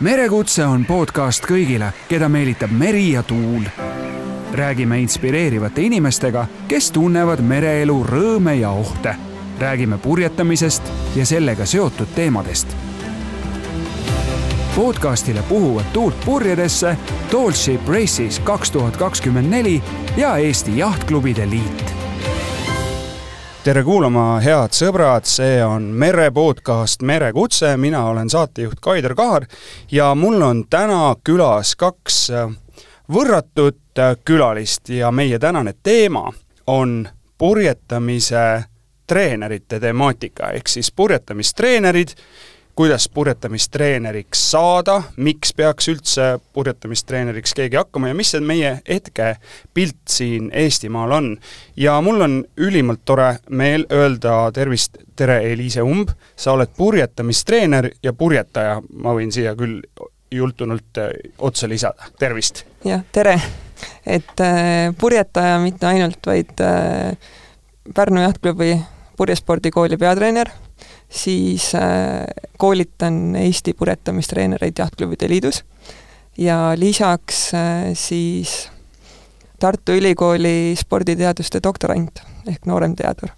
merekutse on podcast kõigile, keda meelitab meri ja tuul. räägime inspireerivate inimestega, kes tunnevad mereelu rõõme ja ohte. räägime purjetamisest ja sellega seotud teemadest. podcastile puhuvad tuult purjedesse Tallship Races kaks tuhat kakskümmend neli ja Eesti Jahtklubide Liit tere kuulama, head sõbrad, see on Mere podcast Merekutse, mina olen saatejuht Kaider Kahar ja mul on täna külas kaks äh, võrratut äh, külalist ja meie tänane teema on purjetamise treenerite temaatika, ehk siis purjetamistreenerid kuidas purjetamistreeneriks saada, miks peaks üldse purjetamistreeneriks keegi hakkama ja mis see meie hetkepilt siin Eestimaal on. ja mul on ülimalt tore meel öelda tervist, tere, Eliise Umb, sa oled purjetamistreener ja purjetaja, ma võin siia küll jultunult äh, otsa lisada, tervist! jah, tere! et äh, purjetaja mitte ainult, vaid äh, Pärnu Jahtklubi purjespordikooli peatreener siis äh, koolitan Eesti purjetamistreenereid Jahtklubide Liidus ja lisaks äh, siis Tartu Ülikooli sporditeaduste doktorant ehk nooremteadur.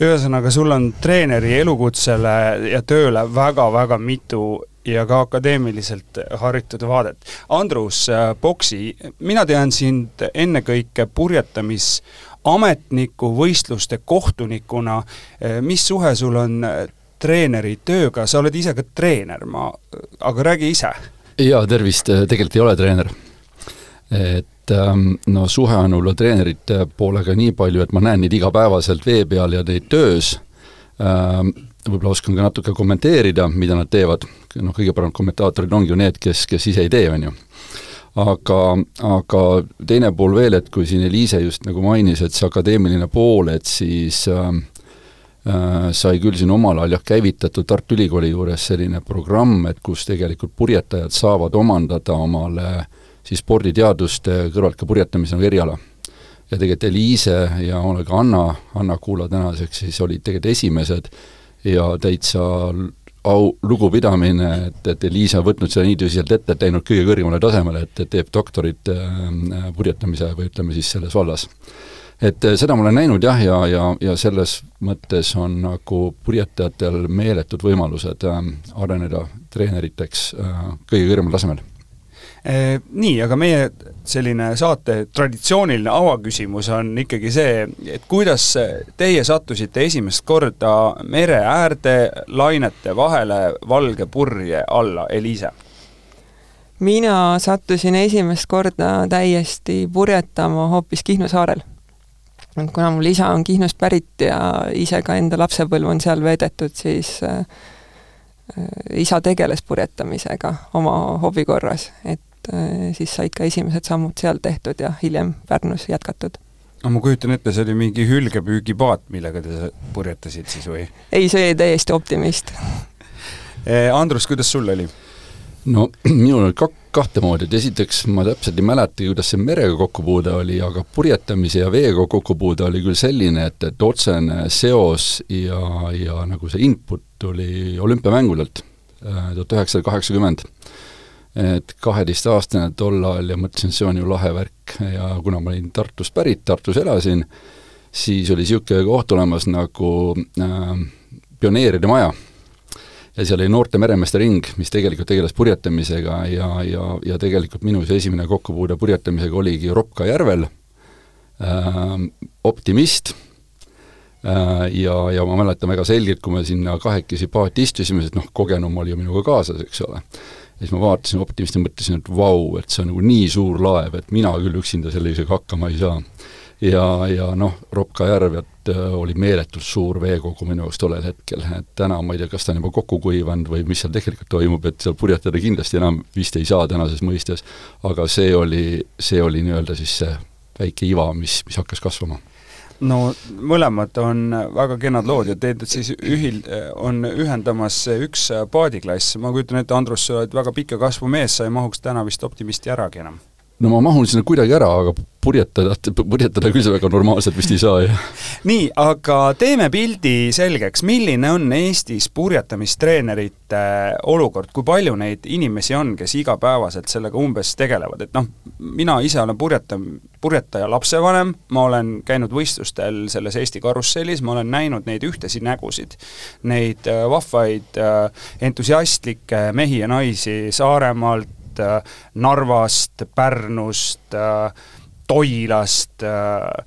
ühesõnaga, sul on treeneri elukutsele ja tööle väga-väga mitu ja ka akadeemiliselt haritud vaadet. Andrus Boksi, äh, mina tean sind ennekõike purjetamisametniku, võistluste kohtunikuna, mis suhe sul on treeneri tööga, sa oled ise ka treener, ma, aga räägi ise. jaa, tervist, tegelikult ei ole treener. et ähm, no suhe on võib-olla treenerite poolega nii palju, et ma näen neid igapäevaselt vee peal ja neid töös ähm,, võib-olla oskan ka natuke kommenteerida, mida nad teevad, noh, kõige paremad kommentaatorid ongi ju need, kes, kes ise ei tee, on ju aga, aga teine pool veel, et kui siin Eliise just nagu mainis, et see akadeemiline pool, et siis äh, Äh, sai küll siin omal ajal jah käivitatud Tartu Ülikooli juures selline programm, et kus tegelikult purjetajad saavad omandada omale siis sporditeaduste kõrvalt ka purjetamise nagu eriala. ja tegelikult Eliise ja ka Anna, Anna Kuula tänaseks siis olid tegelikult esimesed ja täitsa au, lugupidamine, et, et Eliise on võtnud seda nii tõsiselt ette, et läinud kõige kõrgemale tasemele, et, et teeb doktorit äh, purjetamise või ütleme siis selles vallas et eh, seda ma olen näinud jah, ja, ja, ja selles mõttes on nagu purjetajatel meeletud võimalused äh, areneda treeneriteks äh, kõige kõrgemal tasemel Eh, nii, aga meie selline saate traditsiooniline avaküsimus on ikkagi see, et kuidas teie sattusite esimest korda mere äärde lainete vahele valge purje alla, Eliise? mina sattusin esimest korda täiesti purjetama hoopis Kihnu saarel kuna mul isa on Kihnust pärit ja ise ka enda lapsepõlv on seal veedetud, siis äh, isa tegeles purjetamisega oma hobi korras, et äh, siis said ka esimesed sammud seal tehtud ja hiljem Pärnus jätkatud. no ma kujutan ette, see oli mingi hülgepüügipaat, millega te purjetasid siis või? ei, see oli täiesti optimist eh, Andrus, kuidas sul oli? No minul oli kak-, kahte moodi, et esiteks ma täpselt ei mäletagi, kuidas see merega kokkupuude oli, aga purjetamise ja veega kokkupuude oli küll selline, et, et otsene seos ja, ja nagu see input tuli olümpiamängudelt äh, tuhat üheksasada kaheksakümmend. et kaheteistaastane tol ajal ja mõtlesin, see on ju lahe värk ja kuna ma olin Tartust pärit, Tartus elasin, siis oli niisugune koht olemas nagu äh, pioneeride maja ja seal oli noorte meremeeste ring, mis tegelikult tegeles purjetamisega ja, ja, ja tegelikult minu see esimene kokkupuude purjetamisega oligi Ropka järvel. Äh,, optimist. Äh,, ja, ja ma mäletan väga selgelt, kui me sinna kahekesi paati istusime, sest noh, kogenum oli ju minuga kaasas, eks ole, ja siis ma vaatasin optimisti mõtlesin, et vau, et see on nagu nii suur laev, et mina küll üksinda sellisega hakkama ei saa ja, ja noh, Ropka järv, äh, oli meeletult suur veekogu minu jaoks tollel hetkel, et täna ma ei tea, kas ta on juba kokku kuivanud või mis seal tegelikult toimub, et seal purjetada kindlasti enam vist ei saa tänases mõistes, aga see oli, see oli nii-öelda siis see väike iva, mis, mis hakkas kasvama. No mõlemad on väga kenad lood ja teid siis ühil-, on ühendamas üks paadiklass, ma kujutan ette, Andrus, sa oled väga pika kasvu mees, sa ei mahuks täna vist optimisti äragi enam no ma mahun sinna kuidagi ära, aga purjetada, purjetada küll väga normaalselt vist ei saa, jah. nii, aga teeme pildi selgeks, milline on Eestis purjetamistreenerite olukord, kui palju neid inimesi on, kes igapäevaselt sellega umbes tegelevad, et noh, mina ise olen purjeta-, purjetaja lapsevanem, ma olen käinud võistlustel selles Eesti karussellis, ma olen näinud neid ühtesi nägusid, neid äh, vahvaid äh, entusiastlikke mehi ja naisi Saaremaalt, äh, Narvast, Pärnust äh,, Toilast, äh,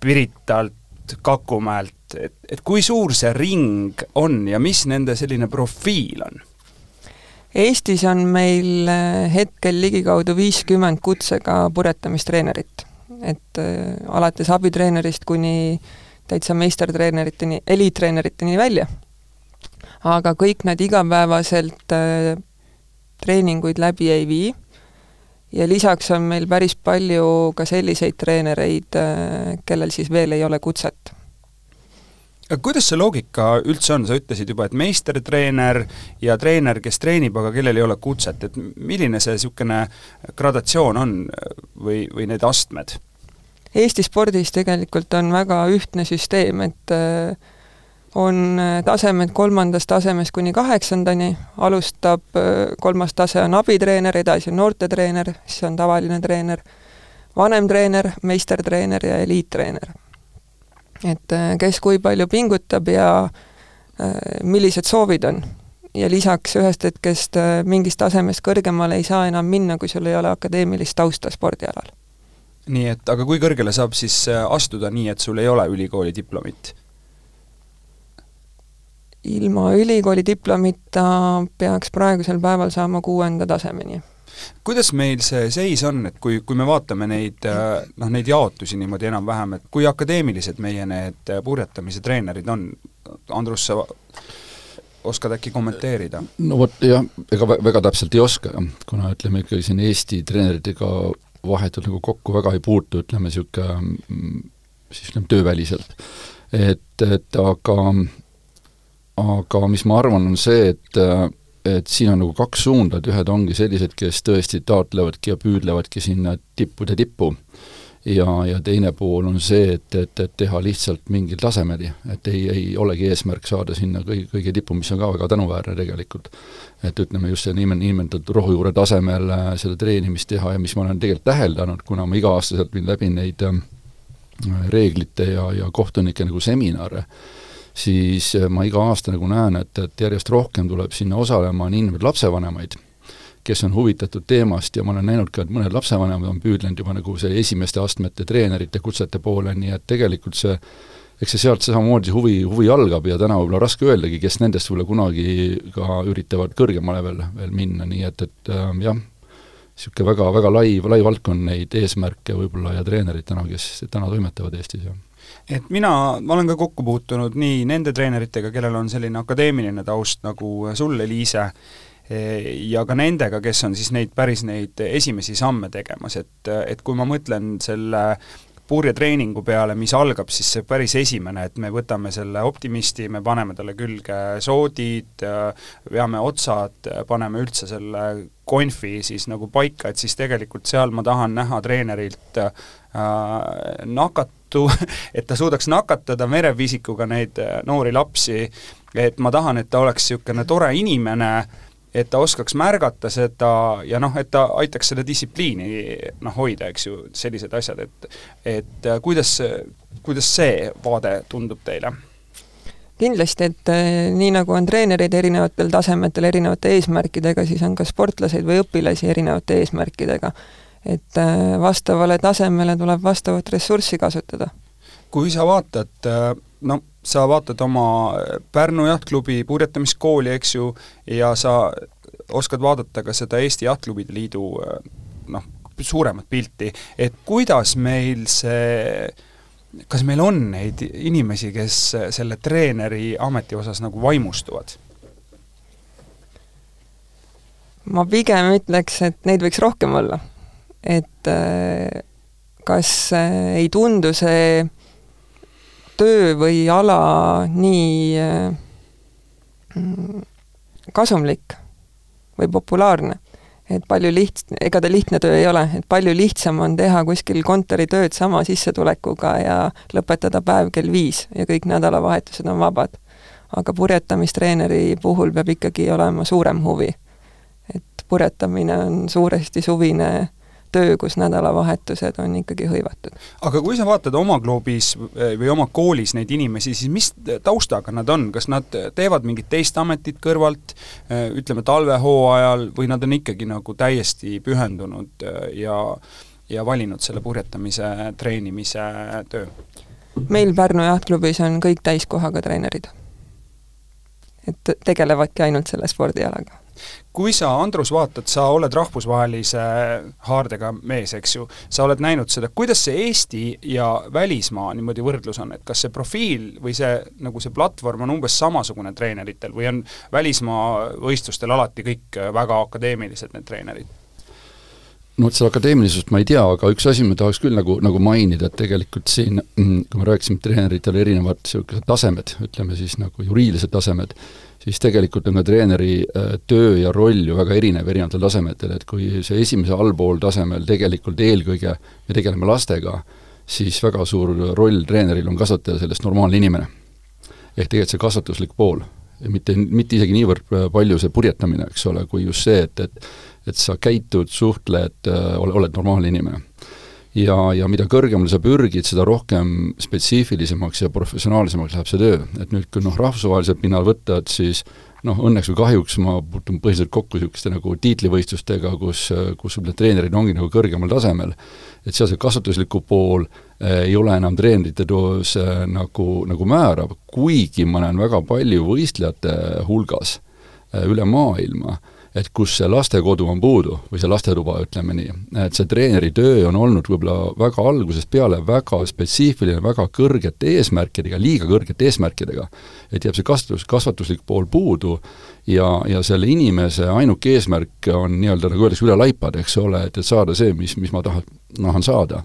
Piritalt, Kakumäelt, et, et kui suur see ring on ja mis nende selline profiil on? Eestis on meil hetkel ligikaudu viiskümmend kutsega purjetamistreenerit. et alates abitreenerist kuni täitsa meistertreeneriteni, eliittreeneriteni välja. aga kõik nad igapäevaselt treeninguid läbi ei vii ja lisaks on meil päris palju ka selliseid treenereid, äh, kellel siis veel ei ole kutset. kuidas see loogika üldse on, sa ütlesid juba, et meistertreener ja treener, kes treenib, aga kellel ei ole kutset, et milline see niisugune gradatsioon on või, või need astmed? Eesti spordis tegelikult on väga ühtne süsteem, et äh, on äh, tasemed kolmandast tasemest kuni kaheksandani, alustab, äh, kolmas tase on abitreener, edasi on noortetreener, siis on tavaline treener, vanem treener, meistertreener ja eliittreener. et äh, kes kui palju pingutab ja millised soovid on. ja lisaks ühest hetkest mingist tasemest kõrgemale ei saa enam minna, kui sul ei ole akadeemilist tausta spordialal. nii et aga kui kõrgele saab siis astuda nii, et sul ei ole ülikooli diplomit? Ilma ülikooli diplomita peaks praegusel päeval saama kuuenda tasemeni. kuidas meil see seis on, et kui, kui me vaatame neid noh, neid jaotusi niimoodi enam-vähem, et kui akadeemilised meie need purjetamise treenerid on, Andrus, sa oskad äkki kommenteerida? no vot jah, ega väga täpselt ei oska, kuna ütleme ikkagi siin Eesti treeneritega vahetult nagu kokku väga ei puutu, ütleme niisugune mm, siis ütleme tööväliselt. et, et aga aga mis ma arvan, on see, et et siin on nagu kaks suunda, et ühed ongi sellised, kes tõesti taotlevadki ja püüdlevadki sinna tippude tippu. ja, ja teine pool on see, et, et, et teha lihtsalt mingil tasemel, et ei, ei olegi eesmärk saada sinna kõige, kõige tippu, mis on ka väga tänuväärne tegelikult. et ütleme just see niime-, nimetatud rohujuure tasemel äh, seda treenimist teha ja mis ma olen tegelikult täheldanud, kuna ma iga-aastaselt viin läbi neid äh, reeglite ja, ja kohtunike nagu seminare, siis äh, ma iga aasta nagu näen, et, et järjest rohkem tuleb sinna osalema niinimetatud lapsevanemaid, kes on huvitatud teemast ja ma olen näinud ka, et mõned lapsevanemad on püüdlenud juba nagu see esimeste astmete treenerite kutsete poole, nii et tegelikult see eks see sealt samamoodi huvi, huvi algab ja täna võib-olla raske öeldagi, kes nendest võib-olla kunagi ka üritavad kõrgemale veel, veel minna, nii et, et äh, jah, niisugune väga, väga lai, lai valdkond neid eesmärke võib-olla ja treenereid täna, kes täna toimetavad Eestis, jah et mina, ma olen ka kokku puutunud nii nende treeneritega, kellel on selline akadeemiline taust nagu sul, Eliise, ja ka nendega, kes on siis neid, päris neid esimesi samme tegemas, et, et kui ma mõtlen selle purjetreeningu peale, mis algab siis see päris esimene, et me võtame selle optimisti, me paneme talle külge soodid, veame otsad, paneme üldse selle konfi siis nagu paika, et siis tegelikult seal ma tahan näha treenerilt äh, nakat-, tõttu, et ta suudaks nakatada merepiisikuga neid äh, noori lapsi, et ma tahan, et ta oleks niisugune tore inimene, et ta oskaks märgata seda ja noh, et ta aitaks seda distsipliini noh, hoida, eks ju, sellised asjad, et et äh, kuidas, kuidas see vaade tundub teile? kindlasti, et nii nagu on treenereid erinevatel tasemetel erinevate eesmärkidega, siis on ka sportlaseid või õpilasi erinevate eesmärkidega et äh, vastavale tasemele tuleb vastavat ressurssi kasutada. kui sa vaatad, äh, no sa vaatad oma Pärnu jahtklubi purjetamiskooli, eks ju, ja sa oskad vaadata ka seda Eesti Jahtklubide Liidu äh, noh, suuremat pilti, et kuidas meil see kas meil on neid inimesi, kes selle treeneri ameti osas nagu vaimustuvad? ma pigem ütleks, et neid võiks rohkem olla et äh, kas äh, ei tundu see töö või ala nii äh, kasumlik või populaarne. et palju liht-, ega ta lihtne töö ei ole, et palju lihtsam on teha kuskil kontoritööd sama sissetulekuga ja lõpetada päev kell viis ja kõik nädalavahetused on vabad. aga purjetamistreeneri puhul peab ikkagi olema suurem huvi. et purjetamine on suuresti suvine töö, kus nädalavahetused on ikkagi hõivatud. aga kui sa vaatad oma klubis eh, või oma koolis neid inimesi, siis mis taustaga nad on, kas nad teevad mingit teist ametit kõrvalt, eh, ütleme talvehooajal, või nad on ikkagi nagu täiesti pühendunud eh, ja ja valinud selle purjetamise, treenimise töö? meil Pärnu jahtklubis on kõik täiskohaga treenerid. et tegelevadki ainult selle spordialaga kui sa, Andrus, vaatad, sa oled rahvusvahelise haardega mees, eks ju, sa oled näinud seda, kuidas see Eesti ja välismaa niimoodi võrdlus on, et kas see profiil või see, nagu see platvorm on umbes samasugune treeneritel või on välismaa võistlustel alati kõik väga akadeemilised, need treenerid? no vot, seda akadeemilisust ma ei tea, aga üks asi ma tahaks küll nagu, nagu mainida, et tegelikult siin, kui me rääkisime, treeneritel erinevad niisugused tasemed, ütleme siis nagu juriidilised tasemed, siis tegelikult on ka treeneri äh, töö ja roll ju väga erinev erinevatel tasemetel, et kui see esimese allpool tasemel tegelikult eelkõige me tegeleme lastega, siis väga suur roll treeneril on kasvatada sellest normaalne inimene. ehk tegelikult see kasvatuslik pool. mitte, mitte isegi niivõrd äh, palju see purjetamine, eks ole, kui just see, et, et et sa käitud, suhtled, äh, ole, oled normaalne inimene ja, ja mida kõrgemale sa pürgid, seda rohkem spetsiifilisemaks ja professionaalsemaks läheb see töö. et nüüd, kui noh, rahvusvaheliselt pinnal võtta, et siis noh, õnneks või kahjuks ma puutun põhiliselt kokku niisuguste nagu tiitlivõistlustega, kus, kus võib-olla treenerid ongi nagu kõrgemal tasemel, et seal see kasvatusliku pool äh, ei ole enam treenerite toos äh, nagu, nagu määrav, kuigi ma näen väga palju võistlejate hulgas äh, üle maailma et kus see lastekodu on puudu või see lastetuba, ütleme nii. et see treeneri töö on olnud võib-olla väga algusest peale väga spetsiifiline, väga kõrgete eesmärkidega, liiga kõrgete eesmärkidega. et jääb see kasvatus, kasvatuslik pool puudu ja, ja selle inimese ainuke eesmärk on nii-öelda, nagu öeldakse, üle laipade, eks ole, et, et saada see, mis, mis ma tahan, tahan saada.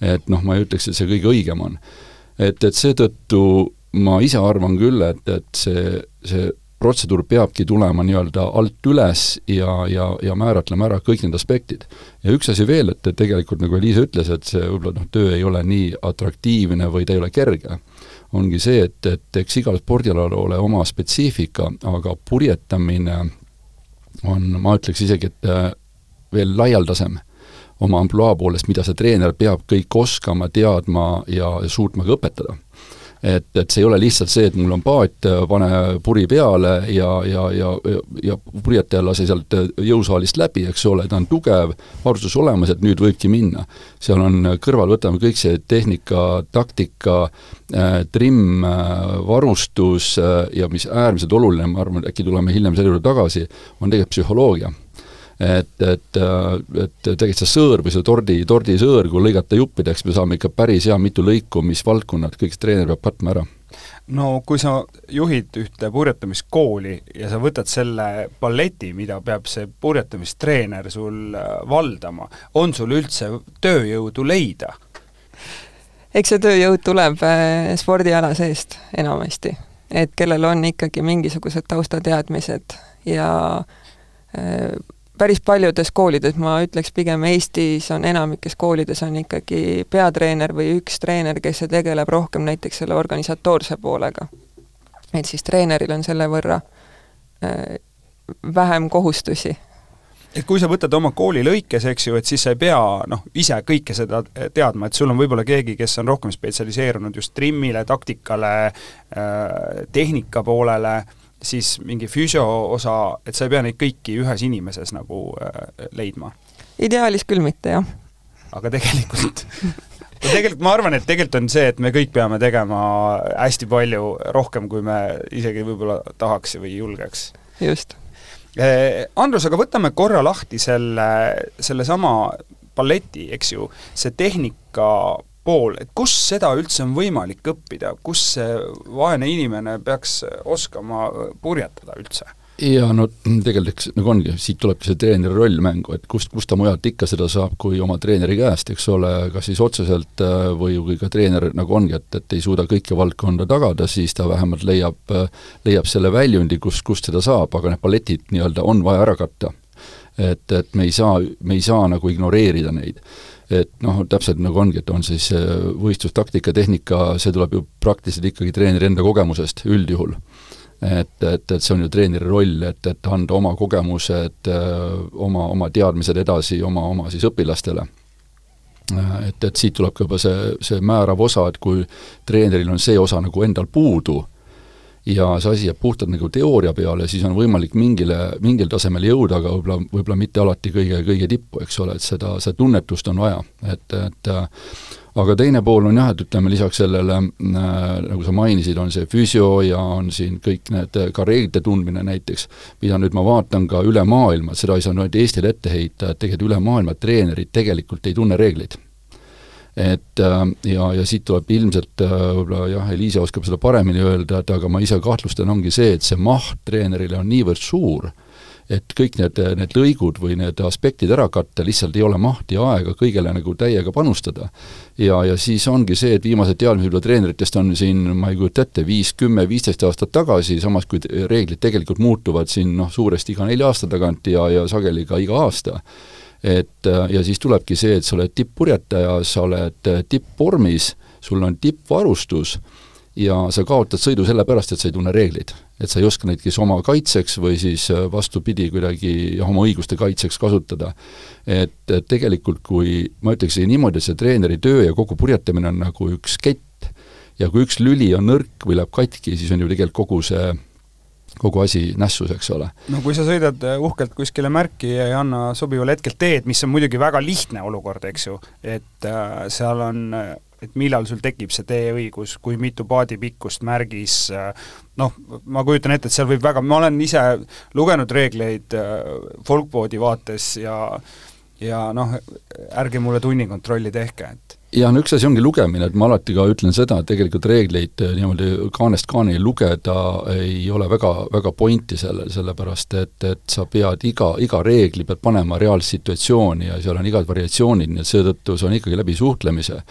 et noh, ma ei ütleks, et see kõige õigem on. et, et seetõttu ma ise arvan küll, et, et see, see protseduur peabki tulema nii-öelda alt üles ja, ja, ja määratlema ära kõik need aspektid. ja üks asi veel, et, et tegelikult nagu Eliisa ütles, et see võib-olla noh, töö ei ole nii atraktiivne või ta ei ole kerge, ongi see, et, et eks igal spordialal ole oma spetsiifika, aga purjetamine on, ma ütleks isegi, et äh, veel laialdasem oma ampluaa poolest, mida see treener peab kõik oskama, teadma ja suutma ka õpetada et, et see ei ole lihtsalt see, et mul on paat, pane puri peale ja, ja, ja, ja purjetaja lase sealt jõusaalist läbi, eks ole, ta on tugev, varustus olemas, et nüüd võibki minna. seal on kõrval, võtame kõik see tehnika, taktika äh,, trimm äh,, varustus äh, ja mis äärmiselt oluline, ma arvan, äkki tuleme hiljem selle juurde tagasi, on tegelikult psühholoogia et, et, et tegelikult see sõõr või see tordi, tordisõõr, kui lõigata juppideks, me saame ikka päris hea mitu lõiku, mis valdkonnad kõik see treener peab katma ära no kui sa juhid ühte purjetamiskooli ja sa võtad selle balleti, mida peab see purjetamistreener sul äh, valdama, on sul üldse tööjõudu leida? eks see tööjõud tuleb äh, spordiala seest enamasti, et kellel on ikkagi mingisugused taustateadmised ja äh, päris paljudes koolides, ma ütleks pigem Eestis on enamikes koolides on ikkagi peatreener või üks treener, kes tegeleb rohkem näiteks selle organisatoorse poolega. et siis treeneril on selle võrra äh, vähem kohustusi et kui sa võtad oma kooli lõikes, eks ju, et siis sa ei pea noh, ise kõike seda teadma, et sul on võib-olla keegi, kes on rohkem spetsialiseerunud just trimmile, taktikale, äh, tehnika poolele siis mingi füsio osa, et sa ei pea neid kõiki ühes inimeses nagu äh, leidma? ideaalis küll mitte, jah. aga tegelikult tegelikult ma arvan, et tegelikult on see, et me kõik peame tegema hästi palju rohkem, kui me isegi võib-olla tahaks või julgeks. just. Äh, Andrus, aga võtame korra lahti selle, sellesama balleti, eks ju, see tehnika pool, et kus seda üldse on võimalik õppida, kus see vaene inimene peaks oskama purjetada üldse? jaa, no tegelikult nagu ongi, siit tulebki see treeneri roll mängu, et kust, kust ta mujalt ikka seda saab, kui oma treeneri käest, eks ole, kas siis otseselt äh, või kui ka treener nagu ongi, et, et ei suuda kõike valdkonda tagada, siis ta vähemalt leiab, leiab selle väljundi, kus, kust seda saab, aga need balletid nii-öelda on vaja ära katta et, et me ei saa, me ei saa nagu ignoreerida neid et noh, täpselt nagu ongi, et on siis võistlustaktika, tehnika, see tuleb ju praktiliselt ikkagi treeneri enda kogemusest üldjuhul. et, et, et see on ju treeneri roll, et, et anda oma kogemused, oma, oma teadmised edasi oma, oma siis õpilastele et, et siit tuleb ka juba see, see määrav osa, et kui treeneril on see osa nagu endal puudu, ja see asi jääb puhtalt nagu teooria peale, siis on võimalik mingile, mingil tasemel jõuda, aga võib-olla, võib-olla mitte alati kõige, kõige tippu, eks ole, et seda, seda tunnetust on vaja, et, et aga teine pool on jah, et ütleme lisaks sellele äh,, nagu sa mainisid, on see füsio ja on siin kõik need, ka reeglite tundmine näiteks, mida nüüd ma vaatan ka üle maailma, seda ei saa ainult Eestile ette heita, et tegelikult üle maailma treenerid tegelikult ei tunne reegleid et äh, ja, ja siit tuleb ilmselt äh, võib-olla jah, Eliise oskab seda paremini öelda, et aga ma ise kahtlustan, ongi see, et see maht treenerile on niivõrd suur, et kõik need, need lõigud või need aspektid ära katta, lihtsalt ei ole mahti ja aega kõigele nagu täiega panustada. ja, ja siis ongi see, et viimased teadmised võib-olla treeneritest on siin, ma ei kujuta ette, viis, kümme, viisteist aastat tagasi, samas kui reeglid tegelikult muutuvad siin noh, suuresti iga nelja aasta tagant ja, ja sageli ka iga aasta et äh, ja siis tulebki see, et sa oled tipp-purjetaja, sa oled äh, tippvormis, sul on tippvarustus ja sa kaotad sõidu sellepärast, et sa ei tunne reegleid. et sa ei oska neid kas oma kaitseks või siis äh, vastupidi, kuidagi oma õiguste kaitseks kasutada. et, et tegelikult kui ma ütleksin niimoodi, see treeneri töö ja kogu purjetamine on nagu üks kett ja kui üks lüli on nõrk või läheb katki, siis on ju tegelikult kogu see kogu asi nässus, eks ole. no kui sa sõidad äh, uhkelt kuskile märki ja ei anna sobival hetkel teed, mis on muidugi väga lihtne olukord, eks ju, et äh, seal on äh, et millal sul tekib see teeõigus, kui mitu paadipikkust märgis, äh, noh, ma kujutan ette, et seal võib väga, ma olen ise lugenud reegleid folkboodi vaates ja ja noh, ärge mulle tunnikontrolli tehke, et ja no üks asi ongi lugemine, et ma alati ka ütlen seda, et tegelikult reegleid eh, niimoodi kaanest kaaneni lugeda ei ole väga, väga pointi sellel, sellepärast et, et sa pead iga, iga reegli pead panema reaalse situatsiooni ja seal on igad variatsioonid, nii et seetõttu see on ikkagi läbi suhtlemise.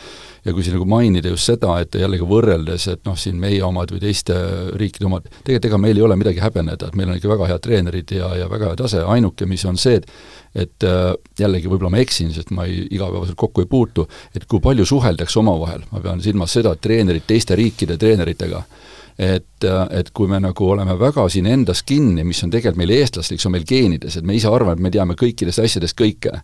Ja kui siin nagu mainida just seda, et jällegi võrreldes, et noh, siin meie omad või teiste riikide omad, tegelikult ega meil ei ole midagi häbeneda, et meil on ikka väga head treenerid ja, ja väga hea tase, ainuke, mis on see, et et äh, jällegi võib-olla ma eksin, sest ma ei, igapäevaselt kokku ei puutu, et kui palju suheldakse omavahel, ma pean silmas seda, et treenerid teiste riikide treeneritega, et, äh, et kui me nagu oleme väga siin endas kinni, mis on tegelikult meil eestlaslik, see on meil geenides, et me ise arvame, et me teame kõikidest asjadest kõike,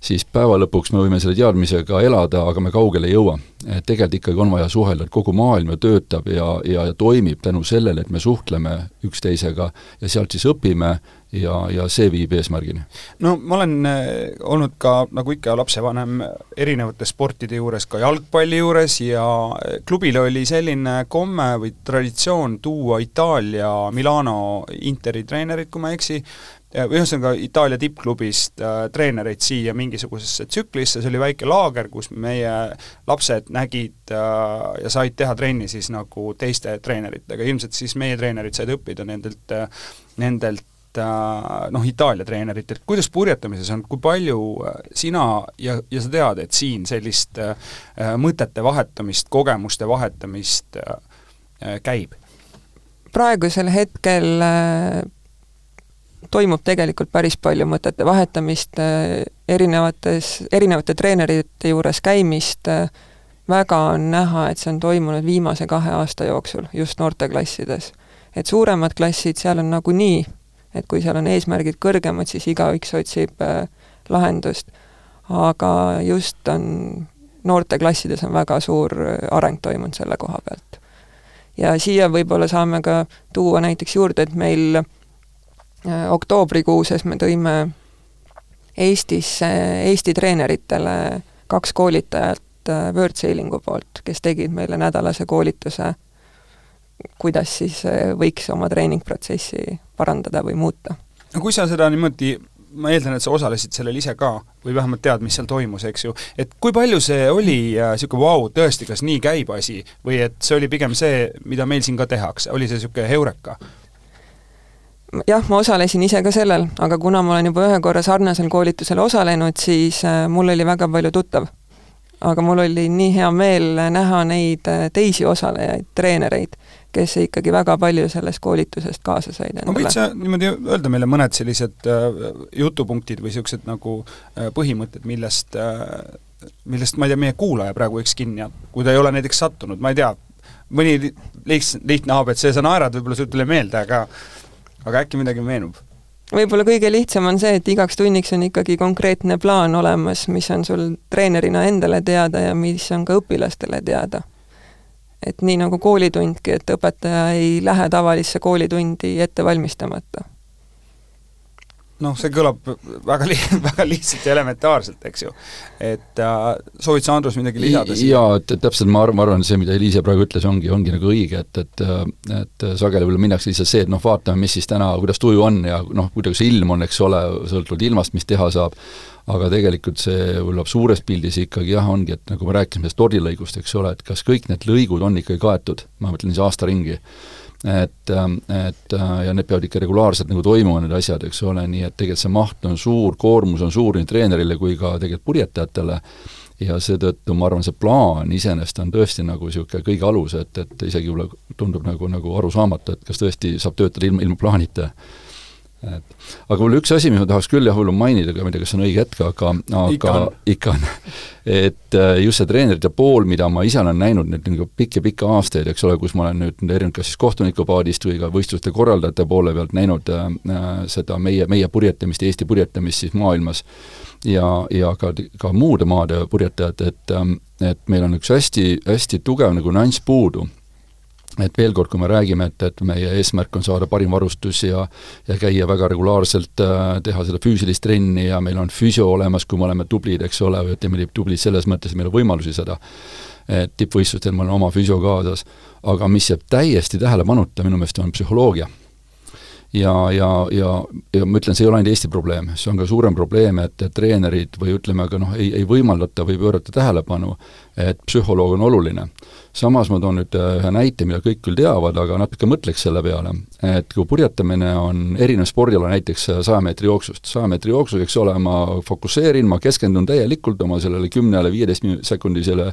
siis päeva lõpuks me võime selle teadmisega elada, aga me kaugele ei jõua. tegelikult ikkagi on vaja suhelda, et kogu maailm ju töötab ja, ja, ja toimib tänu sellele, et me suhtleme üksteisega ja sealt siis õpime ja, ja see viib eesmärgini. no ma olen äh, olnud ka, nagu ikka lapsevanem, erinevate sportide juures, ka jalgpalli juures ja äh, klubil oli selline komme või traditsioon tuua Itaalia Milano Interi treenerid, kui ma ei eksi, ühesõnaga Itaalia tippklubist äh, treenereid siia mingisugusesse tsüklisse, see oli väike laager, kus meie lapsed nägid äh, ja said teha trenni siis nagu teiste treeneritega, ilmselt siis meie treenerid said õppida nendelt äh,, nendelt äh, noh, Itaalia treeneritelt, kuidas purjetamises on, kui palju äh, sina ja, ja sa tead, et siin sellist äh, mõtete vahetamist, kogemuste vahetamist käib? praegusel hetkel toimub tegelikult päris palju mõtete vahetamist, äh, erinevates, erinevate treenerite juures käimist, äh, väga on näha, et see on toimunud viimase kahe aasta jooksul, just noorteklassides. et suuremad klassid, seal on nagunii, et kui seal on eesmärgid kõrgemad, siis igaüks otsib äh, lahendust, aga just on, noorteklassides on väga suur areng toimunud selle koha pealt. ja siia võib-olla saame ka tuua näiteks juurde, et meil oktoobrikuuses me tõime Eestisse, Eesti treeneritele kaks koolitajat äh, Wordsailingu poolt, kes tegid meile nädalase koolituse, kuidas siis äh, võiks oma treeningprotsessi parandada või muuta. no kui sa seda niimoodi ma eeldan, et sa osalesid sellel ise ka või vähemalt tead, mis seal toimus, eks ju, et kui palju see oli niisugune äh, vau, tõesti, kas nii käib asi, või et see oli pigem see, mida meil siin ka tehakse, oli see niisugune heureka? Jah, ma osalesin ise ka sellel, aga kuna ma olen juba ühe korra sarnasel koolitusel osalenud, siis äh, mul oli väga palju tuttav. aga mul oli nii hea meel näha neid teisi osalejaid, treenereid, kes ikkagi väga palju sellest koolitusest kaasa said endale. no võid sa niimoodi öelda meile mõned sellised äh, jutupunktid või niisugused nagu äh, põhimõtted, millest äh, millest, ma ei tea, meie kuulaja praegu võiks kinni jääda, kui ta ei ole näiteks sattunud, ma ei tea, mõni liht-, lihtne abc, sa naerad, võib-olla sul ei tule meelde, aga aga äkki midagi meenub? võib-olla kõige lihtsam on see, et igaks tunniks on ikkagi konkreetne plaan olemas, mis on sul treenerina endale teada ja mis on ka õpilastele teada. et nii nagu koolitundki, et õpetaja ei lähe tavalisse koolitundi ette valmistamata noh, see kõlab väga li-, väga lihtsalt ja elementaarselt, eks ju. et äh, soovid sa, Andrus, midagi lisada siia? jaa, et, et täpselt ma arvan, ma arvan, see, mida Eliise praegu ütles, ongi, ongi nagu õige, et, et et sageli võib-olla minnakse lihtsalt see, et noh, vaatame, mis siis täna, kuidas tuju on ja noh, kuidas ilm on, eks ole, sõltuvalt ilmast, mis teha saab, aga tegelikult see võib-olla suures pildis ikkagi jah, ongi, et nagu me rääkisime stordilõigust, eks ole, et kas kõik need lõigud on ikkagi kaetud, ma mõtlen siis aasta ringi et, ähm, et äh, ja need peavad ikka regulaarselt nagu toimuma, need asjad, eks ole, nii et tegelikult see maht on suur, koormus on suur nii treenerile kui ka tegelikult purjetajatele, ja seetõttu ma arvan, see plaan iseenesest on tõesti nagu niisugune kõige alus, et, et isegi võib-olla tundub nagu, nagu arusaamatu, et kas tõesti saab töötada ilma, ilma plaanita et aga võib-olla üks asi, mis ma tahaks küll jah, võib-olla mainida, aga ma ei tea, kas see on õige hetk, aga aga ikka on, et äh, just see treenerite pool, mida ma ise olen näinud nüüd nagu pikki-pikki aastaid, eks ole, kus ma olen nüüd erinenud kas siis kohtunikupaadist või ka võistluste korraldajate poole pealt näinud äh, äh, seda meie, meie purjetamist, Eesti purjetamist siis maailmas, ja, ja ka, ka muude maade purjetajad, et ähm, et meil on üks hästi, hästi tugev nagu nüanss puudu et veel kord, kui me räägime, et, et meie eesmärk on saada parim varustus ja ja käia väga regulaarselt äh,, teha seda füüsilist trenni ja meil on füsio olemas, kui me oleme tublid, eks ole, või ütleme, tublid selles mõttes, meil on võimalusi seda, et tippvõistlustel mul on oma füsio kaasas, aga mis jääb täiesti tähelepanuta minu meelest, on psühholoogia. Ja, ja, ja, ja ma ütlen, see ei ole ainult Eesti probleem, see on ka suurem probleem, et, et treenerid või ütleme ka noh, ei, ei võimaldata või pöörata tähelepanu, et psühholoog on oluline samas ma toon nüüd äh, ühe näite, mida kõik küll teavad, aga natuke mõtleks selle peale, et kui purjetamine on erinev spordiala näiteks äh, saja meetri jooksust, saja meetri jooksus, eks ole, ma fokusseerin, ma keskendun täielikult oma sellele kümnele, viieteist sekundisele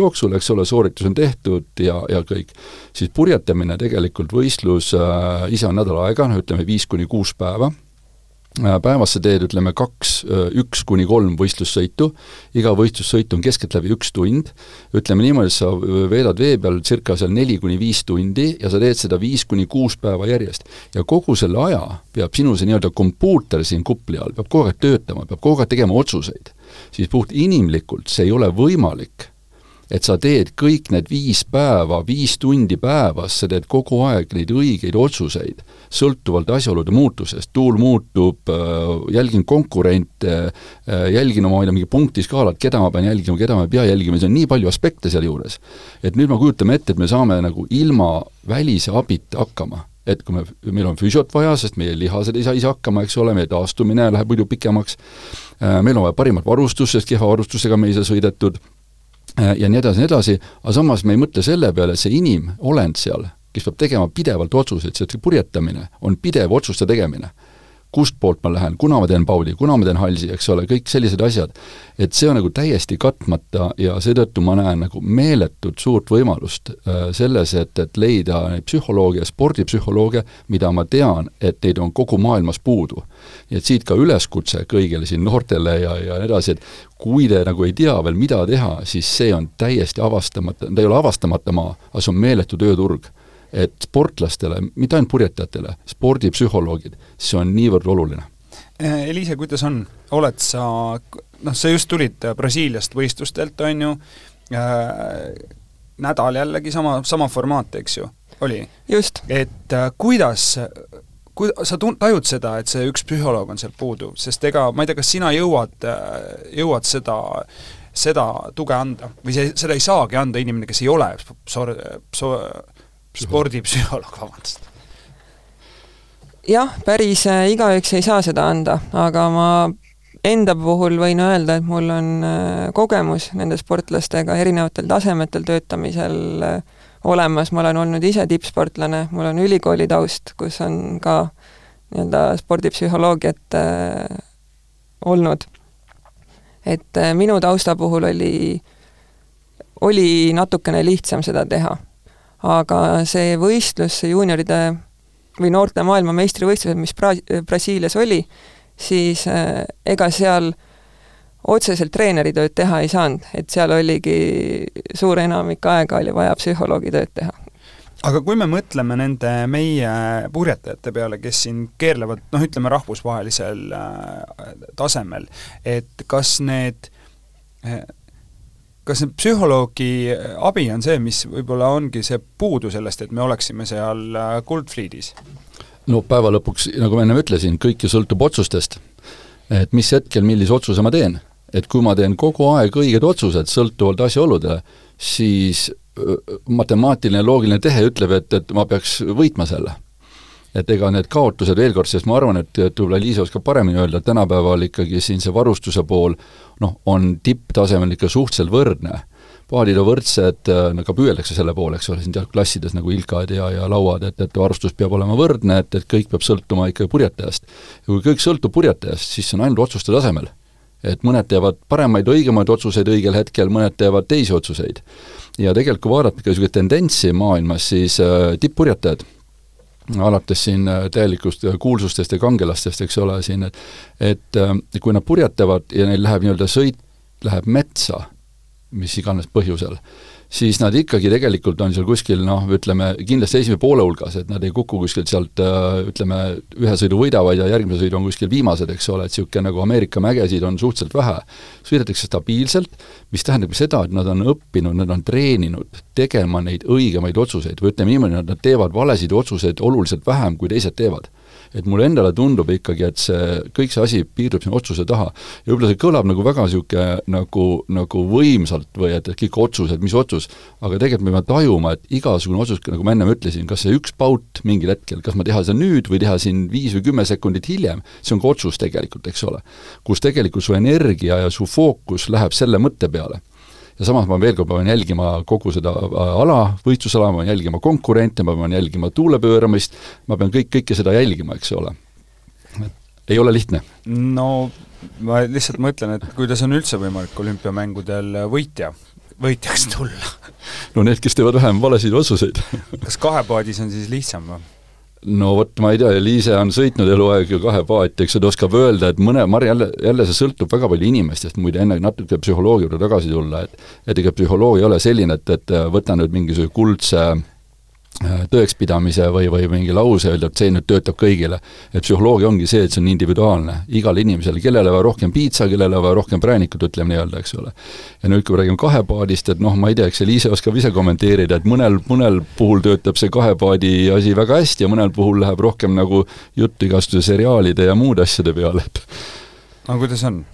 jooksule, eks ole, sooritus on tehtud ja, ja kõik. siis purjetamine tegelikult, võistlus äh, ise on nädal aega, no ütleme viis kuni kuus päeva päevas sa teed, ütleme, kaks, äh, üks kuni kolm võistlussõitu, iga võistlussõit on keskeltläbi üks tund, ütleme niimoodi, et sa veedad vee peal circa seal neli kuni viis tundi ja sa teed seda viis kuni kuus päeva järjest. ja kogu selle aja peab sinu see nii-öelda kompuuter siin kupli all, peab kogu aeg töötama, peab kogu aeg tegema otsuseid. siis puht inimlikult see ei ole võimalik et sa teed kõik need viis päeva, viis tundi päevas, sa teed kogu aeg neid õigeid otsuseid, sõltuvalt asjaolude muutusest, tuul muutub, äh, jälgin konkurente, äh, jälgin oma, ma ei tea, mingi punktiskaalat, keda ma pean jälgima, keda ma ei pea jälgima, see on nii palju aspekte sealjuures. et nüüd me kujutame ette, et me saame nagu ilma välise abita hakkama et kui me, meil on füsiot vaja, sest meie lihased ei saa ise hakkama, eks ole, meie taastumine läheb muidu pikemaks, äh, meil on vaja parimat varustust, sest kehva varustusega me ei saa sõidetud, ja nii edasi, nii edasi, aga samas me ei mõtle selle peale, et see inimolend seal, kes peab tegema pidevalt otsuseid, see purjetamine on pidev otsuste tegemine kustpoolt ma lähen, kuna ma teen paudi, kuna ma teen halsi, eks ole, kõik sellised asjad. et see on nagu täiesti katmata ja seetõttu ma näen nagu meeletut suurt võimalust äh, selles, et, et leida neid psühholoogia, spordipsühholoogia, mida ma tean, et neid on kogu maailmas puudu. nii et siit ka üleskutse kõigile siin noortele ja, ja nii edasi, et kui te nagu ei tea veel, mida teha, siis see on täiesti avastamata, ta ei ole avastamata maa, aga see on meeletu tööturg et sportlastele, mitte ainult purjetajatele, spordipsühholoogid, see on niivõrd oluline. Eh, Eliise, kuidas on, oled sa, noh, sa just tulid Brasiiliast võistlustelt, on ju äh,, nädal jällegi sama, sama formaat, eks ju, oli? just. et äh, kuidas kui sa tun-, tajud seda, et see üks psühholoog on sealt puudu, sest ega ma ei tea, kas sina jõuad, jõuad seda, seda tuge anda või see, seda ei saagi anda inimene, kes ei ole psor-, psor-, spordipsühholoog, vabandust. jah, päris äh, igaüks ei saa seda anda, aga ma enda puhul võin öelda, et mul on äh, kogemus nende sportlastega erinevatel tasemetel töötamisel äh, olemas, ma olen olnud ise tippsportlane, mul on ülikooli taust, kus on ka nii-öelda spordipsühholoogiat äh, olnud. et äh, minu tausta puhul oli oli natukene lihtsam seda teha. Aga see võistlus, see juunioride või noorte maailmameistrivõistlused, mis Bra-, Brasiilias oli, siis äh, ega seal otseselt treeneritööd teha ei saanud, et seal oligi suur enamik aega oli vaja psühholoogi tööd teha. Aga kui me mõtleme nende meie purjetajate peale, kes siin keerlevad noh, ütleme rahvusvahelisel äh, tasemel, et kas need äh, kas see psühholoogi abi on see, mis võib-olla ongi see puudu sellest, et me oleksime seal äh, kuldfliidis? no päeva lõpuks, nagu ma ennem ütlesin, kõik ju sõltub otsustest. et mis hetkel millise otsuse ma teen. et kui ma teen kogu aeg õiged otsused sõltuvalt asjaoludele, siis matemaatiline loogiline tehe ütleb, et, et ma peaks võitma selle. Et ega need kaotused veel kord, sest ma arvan, et, et võib-olla Liisa oskab paremini öelda, et tänapäeval ikkagi siin see varustuse pool noh, on tipptasemel ikka suhteliselt võrdne. paadid on võrdsed, no ka püüeldakse selle poole, eks ole, siin teatud klassides nagu ilkad ja, ja lauad, et, et varustus peab olema võrdne, et, et kõik peab sõltuma ikka purjetajast. ja kui kõik sõltub purjetajast, siis see on ainult otsuste tasemel et mõned teevad paremaid, õigemaid otsuseid õigel hetkel, mõned teevad teisi otsuseid ja tegelikult kui vaadata ka niisugust tendentsi maailmas, siis äh, tippurjetajad, alates siin äh, täielikust äh, kuulsustest ja kangelastest, eks ole, siin, et et äh, kui nad purjetavad ja neil läheb nii-öelda sõit, läheb metsa, mis iganes põhjusel, siis nad ikkagi tegelikult on seal kuskil noh, ütleme kindlasti esimese poole hulgas, et nad ei kuku kuskilt sealt ütleme, ühe sõidu võidavad ja järgmise sõidu on kuskil viimased, eks ole, et niisugune nagu Ameerika mägesid on suhteliselt vähe. sõidetakse stabiilselt, mis tähendab seda, et nad on õppinud, nad on treeninud tegema neid õigemaid otsuseid või ütleme niimoodi, nad teevad valesid otsuseid oluliselt vähem, kui teised teevad et mulle endale tundub ikkagi, et see, kõik see asi piirdub sinna otsuse taha. ja võib-olla see kõlab nagu väga niisugune nagu, nagu võimsalt või et, et kõik otsused, mis otsus, aga tegelikult me peame tajuma, et igasugune otsus, nagu ma ennem ütlesin, kas see üks paut mingil hetkel, kas ma teha seda nüüd või teha siin viis või kümme sekundit hiljem, see on ka otsus tegelikult, eks ole. kus tegelikult su energia ja su fookus läheb selle mõtte peale ja samas ma veel kord pean jälgima kogu seda äh, ala, võistlusala, ma pean jälgima konkurente, ma pean jälgima tuulepööramist, ma pean kõik, kõike seda jälgima, eks ole. ei ole lihtne. no ma lihtsalt mõtlen, et kuidas on üldse võimalik olümpiamängudel võitja, võitjaks tulla? no need, kes teevad vähem valesid otsuseid kas kahepaadis on siis lihtsam või? No vot, ma ei tea, Liise on sõitnud eluaeg ju kahe paati, eks ta oskab öelda, et mõne, ma jälle, jälle see sõltub väga palju inimestest, muide enne natuke psühholoogia juurde tagasi tulla, et et ega psühholoogia ei ole selline, et, et võta nüüd mingisuguse kuldse Äh, tõekspidamise või, või mingi lause öelda, et see nüüd töötab kõigile. et psühholoogia ongi see, et see on individuaalne, igal inimesel, kellele vaja rohkem piitsa, kellele vaja rohkem präänikut, ütleme nii-öelda, eks ole. ja nüüd, kui me räägime kahepaadist, et noh, ma ei tea, eks Eliise oskab ise kommenteerida, et mõnel, mõnel puhul töötab see kahepaadi asi väga hästi ja mõnel puhul läheb rohkem nagu juttu igasuguste seriaalide ja muude asjade peale, et aga kuidas on?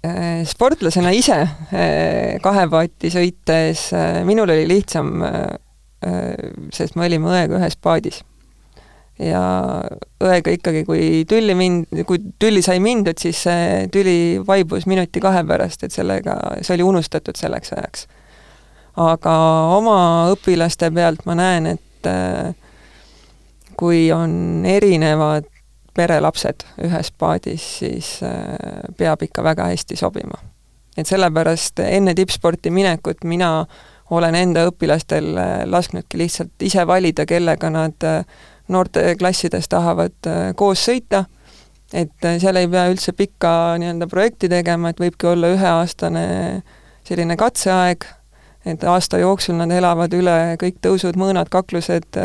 Äh, sportlasena ise äh, kahepaati sõites minul oli lihtsam Äh, sest me olime õega ühes paadis. ja õega ikkagi, kui tülli mind, kui tülli sai mindud, siis see tüli vaibus minuti-kahe pärast, et sellega, see oli unustatud selleks ajaks. aga oma õpilaste pealt ma näen, et äh, kui on erinevad perelapsed ühes paadis, siis äh, peab ikka väga hästi sobima. et sellepärast enne tippsporti minekut mina äh, olen enda õpilastel äh, lasknudki lihtsalt ise valida, kellega nad äh, noorteklassides tahavad äh, koos sõita, et seal ei pea üldse pikka nii-öelda projekti tegema, et võibki olla üheaastane selline katseaeg, et aasta jooksul nad elavad üle kõik tõusud, mõõnad, kaklused,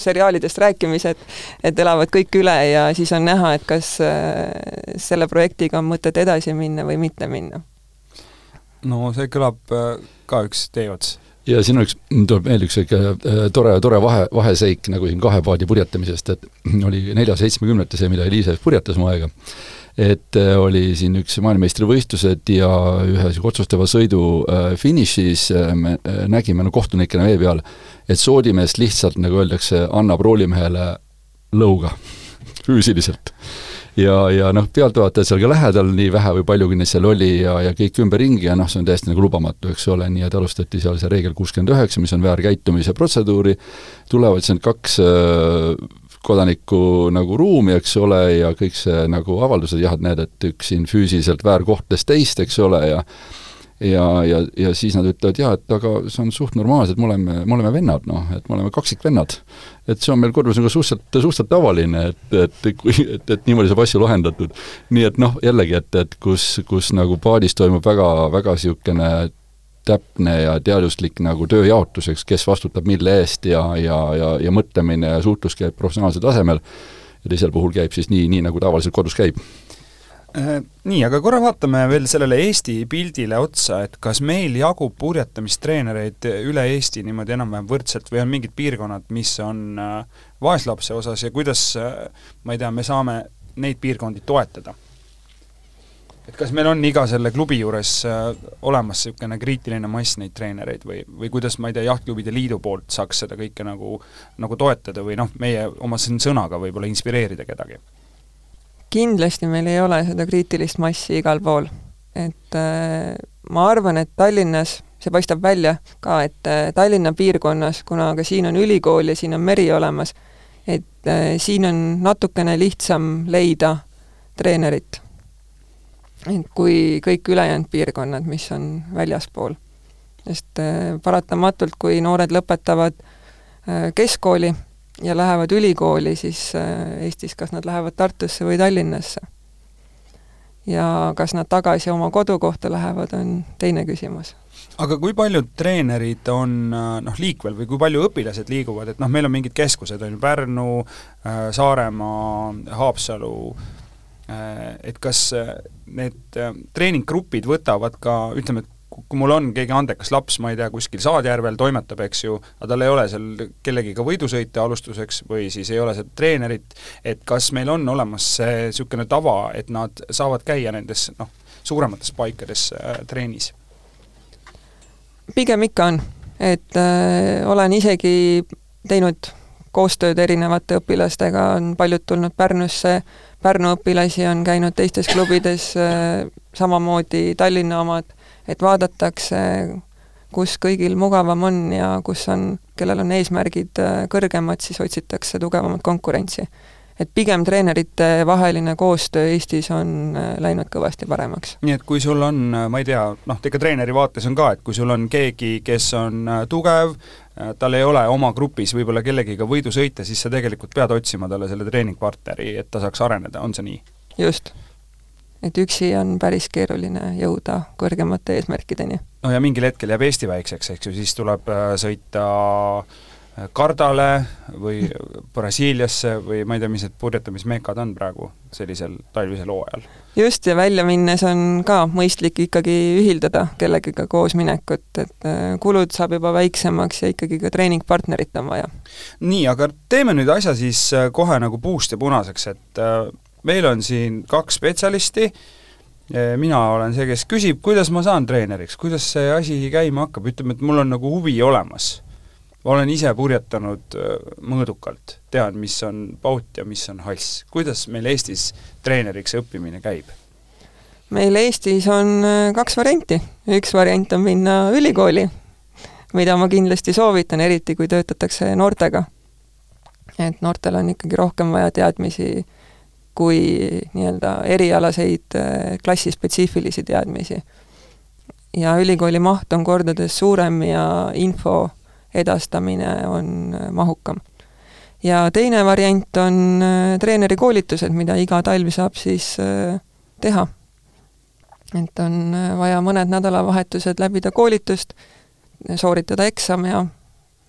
seriaalidest rääkimised, et elavad kõik üle ja siis on näha, et kas selle projektiga on mõtet edasi minna või mitte minna. No see kõlab äh, ka üks teeots. ja siin on üks, tuleb meelde üks äh, tore, tore vahe, vaheseik nagu siin kahe paadi purjetamisest, et oli nelja-seitsmekümnete see, mida Eliise purjetas mu aega. et äh, oli siin üks maailmameistrivõistlused ja ühe otsustava sõidu äh, finišis äh, me nägime no kohtunikena vee peal, et soodimees lihtsalt, nagu öeldakse, annab roolimehele lõuga füüsiliselt ja, ja noh, pealtvaatajad seal ka lähedal, nii vähe või palju, kui neid seal oli ja, ja kõik ümberringi ja noh, see on täiesti nagu lubamatu, eks ole, nii et alustati seal see reegel kuuskümmend üheksa, mis on väärkäitumise protseduuri, tulevad siis need kaks äh, kodanikku nagu ruumi, eks ole, ja kõik see nagu avaldused, jah, et näed, et üks siin füüsiliselt väärkohtles teist, eks ole, ja ja, ja, ja siis nad ütlevad jaa, et aga see on suht normaalselt, me oleme, me oleme vennad, noh, et me oleme kaksikvennad. et see on meil kodus nagu suhteliselt, suhteliselt tavaline, et, et kui, et, et niimoodi saab asju lahendatud. nii et noh, jällegi, et, et kus, kus nagu paadis toimub väga, väga niisugune täpne ja teaduslik nagu tööjaotus, eks, kes vastutab mille eest ja, ja, ja, ja mõtlemine ja suhtlus käib professionaalsel tasemel, ja teisel puhul käib siis nii, nii nagu tavaliselt kodus käib nii, aga korra vaatame veel sellele Eesti pildile otsa, et kas meil jagub purjetamistreenereid üle Eesti niimoodi enam-vähem võrdselt või on mingid piirkonnad, mis on äh, vaeslapse osas ja kuidas, äh, ma ei tea, me saame neid piirkondi toetada? et kas meil on iga selle klubi juures olemas niisugune kriitiline mass neid treenereid või, või kuidas, ma ei tea, Jahtklubide Liidu poolt saaks seda kõike nagu, nagu toetada või noh, meie oma sõnaga võib-olla inspireerida kedagi? Kindlasti meil ei ole seda kriitilist massi igal pool. et äh, ma arvan, et Tallinnas, see paistab välja ka, et äh, Tallinna piirkonnas, kuna ka siin on ülikool ja siin on meri olemas, et äh, siin on natukene lihtsam leida treenerit. kui kõik ülejäänud piirkonnad, mis on väljaspool. sest äh, paratamatult, kui noored lõpetavad äh, keskkooli, ja lähevad ülikooli, siis äh, Eestis kas nad lähevad Tartusse või Tallinnasse. ja kas nad tagasi oma kodukohta lähevad, on teine küsimus. aga kui paljud treenerid on äh, noh, liikvel või kui palju õpilased liiguvad, et noh, meil on mingid keskused, on ju, Pärnu, äh, Saaremaa, Haapsalu, et kas need treeninggrupid võtavad ka ütleme, et kui mul on keegi andekas laps, ma ei tea, kuskil Saadjärvel toimetab, eks ju, aga tal ei ole seal kellegiga võidusõite alustuseks või siis ei ole seal treenerit, et kas meil on olemas see niisugune tava, et nad saavad käia nendes noh, suuremates paikades äh, treenis? pigem ikka on, et äh, olen isegi teinud koostööd erinevate õpilastega, on paljud tulnud Pärnusse, Pärnu õpilasi on käinud teistes klubides äh,, samamoodi Tallinna omad et vaadatakse, kus kõigil mugavam on ja kus on, kellel on eesmärgid äh, kõrgemad, siis otsitakse tugevamat konkurentsi. et pigem treenerite vaheline koostöö Eestis on äh, läinud kõvasti paremaks. nii et kui sul on, äh, ma ei tea, noh, ega treeneri vaates on ka, et kui sul on keegi, kes on tugev, tal ei ole oma grupis võib-olla kellegiga võidu sõita, siis sa tegelikult pead otsima talle selle treeningpartneri, et ta saaks areneda, on see nii? just et üksi on päris keeruline jõuda kõrgemate eesmärkideni. no ja mingil hetkel jääb Eesti väikseks, eks ju, siis tuleb äh, sõita äh, Kardale või Brasiiliasse või ma ei tea, mis need purjetamismeekad on praegu sellisel talvisel hooajal. just, ja välja minnes on ka mõistlik ikkagi ühildada kellegagi koos minekut, et äh, kulud saab juba väiksemaks ja ikkagi ka treeningpartnerit on vaja. nii, aga teeme nüüd asja siis kohe nagu puust ja punaseks, et meil on siin kaks spetsialisti, mina olen see, kes küsib, kuidas ma saan treeneriks, kuidas see asi käima hakkab, ütleme, et mul on nagu huvi olemas. olen ise purjetanud äh, mõõdukalt, tean, mis on paut ja mis on hass. kuidas meil Eestis treeneriks õppimine käib? meil Eestis on äh, kaks varianti. üks variant on minna ülikooli, mida ma kindlasti soovitan, eriti kui töötatakse noortega. et noortel on ikkagi rohkem vaja teadmisi kui nii-öelda erialaseid äh, klassispetsiifilisi teadmisi. ja ülikooli maht on kordades suurem ja info edastamine on äh, mahukam. ja teine variant on äh, treenerikoolitused, mida iga talv saab siis teha. et on vaja mõned nädalavahetused läbida koolitust, sooritada eksam ja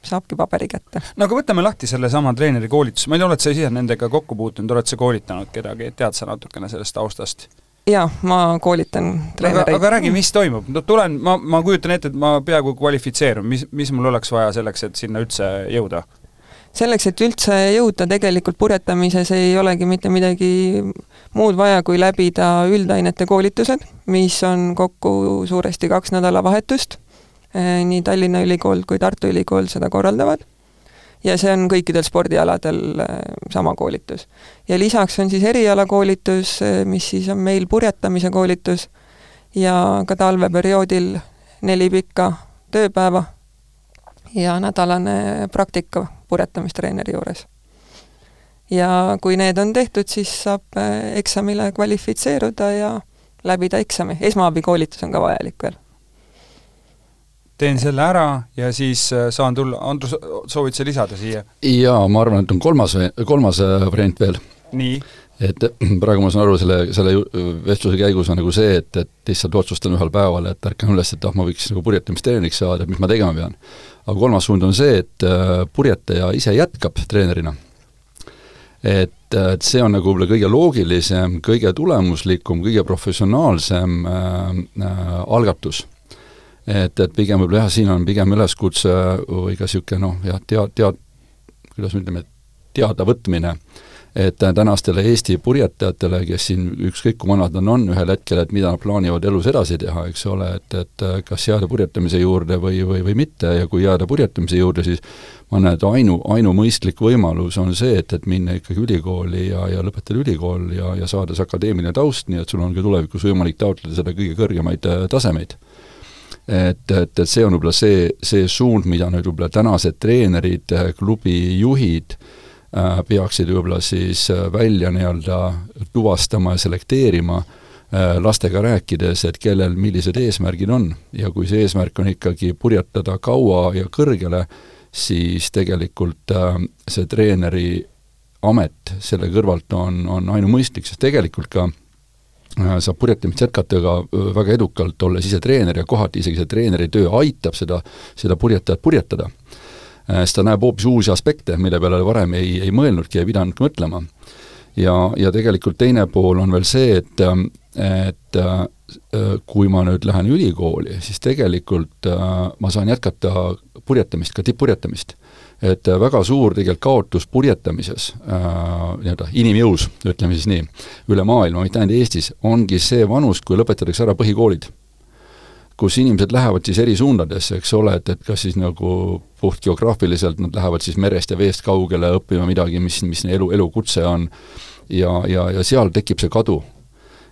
saabki paberi kätte. no aga võtame lahti sellesama treenerikoolituse, ma ei tea, oled sa ise nendega kokku puutunud, oled sa koolitanud kedagi, tead sa natukene sellest taustast? jaa, ma koolitan treenereid. aga räägi, mis toimub, no tulen, ma, ma kujutan ette, et ma peaaegu kvalifitseerun, mis, mis mul oleks vaja selleks, et sinna üldse jõuda? selleks, et üldse jõuda tegelikult purjetamises ei olegi mitte midagi muud vaja, kui läbida üldainete koolitused, mis on kokku suuresti kaks nädalavahetust nii Tallinna Ülikool kui Tartu Ülikool seda korraldavad ja see on kõikidel spordialadel äh, sama koolitus. ja lisaks on siis erialakoolitus, äh, mis siis on meil purjetamise koolitus ja ka talveperioodil neli pikka tööpäeva ja nädalane praktika purjetamistreeneri juures. ja kui need on tehtud, siis saab eksamile kvalifitseeruda ja läbida eksami, esmaabikoolitus on ka vajalik veel teen selle ära ja siis äh, saan tulla, Andrus, soovid sa lisada siia? jaa, ma arvan, et on kolmas, kolmas äh, variant veel. nii? et praegu ma saan aru, selle, selle vestluse käigus on nagu see, et, et lihtsalt otsustan ühel päeval, et ärkan üles, et ah, ma võiks nagu purjetamistreeniks saada, et mis ma tegema pean. aga kolmas suund on see, et äh, purjetaja ise jätkab treenerina. et, et see on nagu võib-olla kõige loogilisem, kõige tulemuslikum, kõige professionaalsem äh, äh, algatus et, et pigem võib-olla jah, siin on pigem üleskutse või ka niisugune noh, jah, tead, tead, kuidas me ütleme, teadavõtmine et tänastele Eesti purjetajatele, kes siin ükskõik kui vanad nad on ühel hetkel, et mida nad plaanivad elus edasi teha, eks ole, et, et kas jääda purjetamise juurde või, või, või mitte ja kui jääda purjetamise juurde, siis ma näen, et ainu, ainumõistlik võimalus on see, et, et minna ikkagi ülikooli ja, ja lõpetada ülikool ja, ja saada see akadeemiline taust, nii et sul on ka tulevikus võimalik taotleda seda kõige kõrgemaid äh, tasemeid et, et, et see on võib-olla see, see suund, mida nüüd võib-olla tänased treenerid, klubi juhid äh, Äh, peaksid võib-olla siis äh, välja nii-öelda tuvastama ja selekteerima äh, lastega rääkides, et kellel millised eesmärgid on. Ja kui see eesmärk on ikkagi purjetada kaua ja kõrgele, siis tegelikult see treeneri amet selle kõrvalt on, on ainumõistlik, sest tegelikult ka saab purjetamist jätkata ka väga edukalt, olles ise treener ja kohati isegi see treeneri töö aitab seda, seda purjetajat purjetada Äh, siis ta näeb hoopis uusi aspekte, mille peale varem ei, ei mõelnudki, ei pidanudki mõtlema. ja, ja tegelikult teine pool on veel see, et, et äh, kui ma nüüd lähen ülikooli, siis tegelikult äh, ma saan jätkata purjetamist, ka tipp-purjetamist et väga suur tegelikult kaotus purjetamises äh,, nii-öelda inimjõus, ütleme siis nii, üle maailma, mitte ainult Eestis, ongi see vanus, kui lõpetatakse ära põhikoolid. kus inimesed lähevad siis eri suundadesse, eks ole, et, et kas siis nagu puht geograafiliselt nad lähevad siis merest ja veest kaugele õppima midagi, mis, mis elu, elukutse on, ja, ja, ja seal tekib see kadu Äh,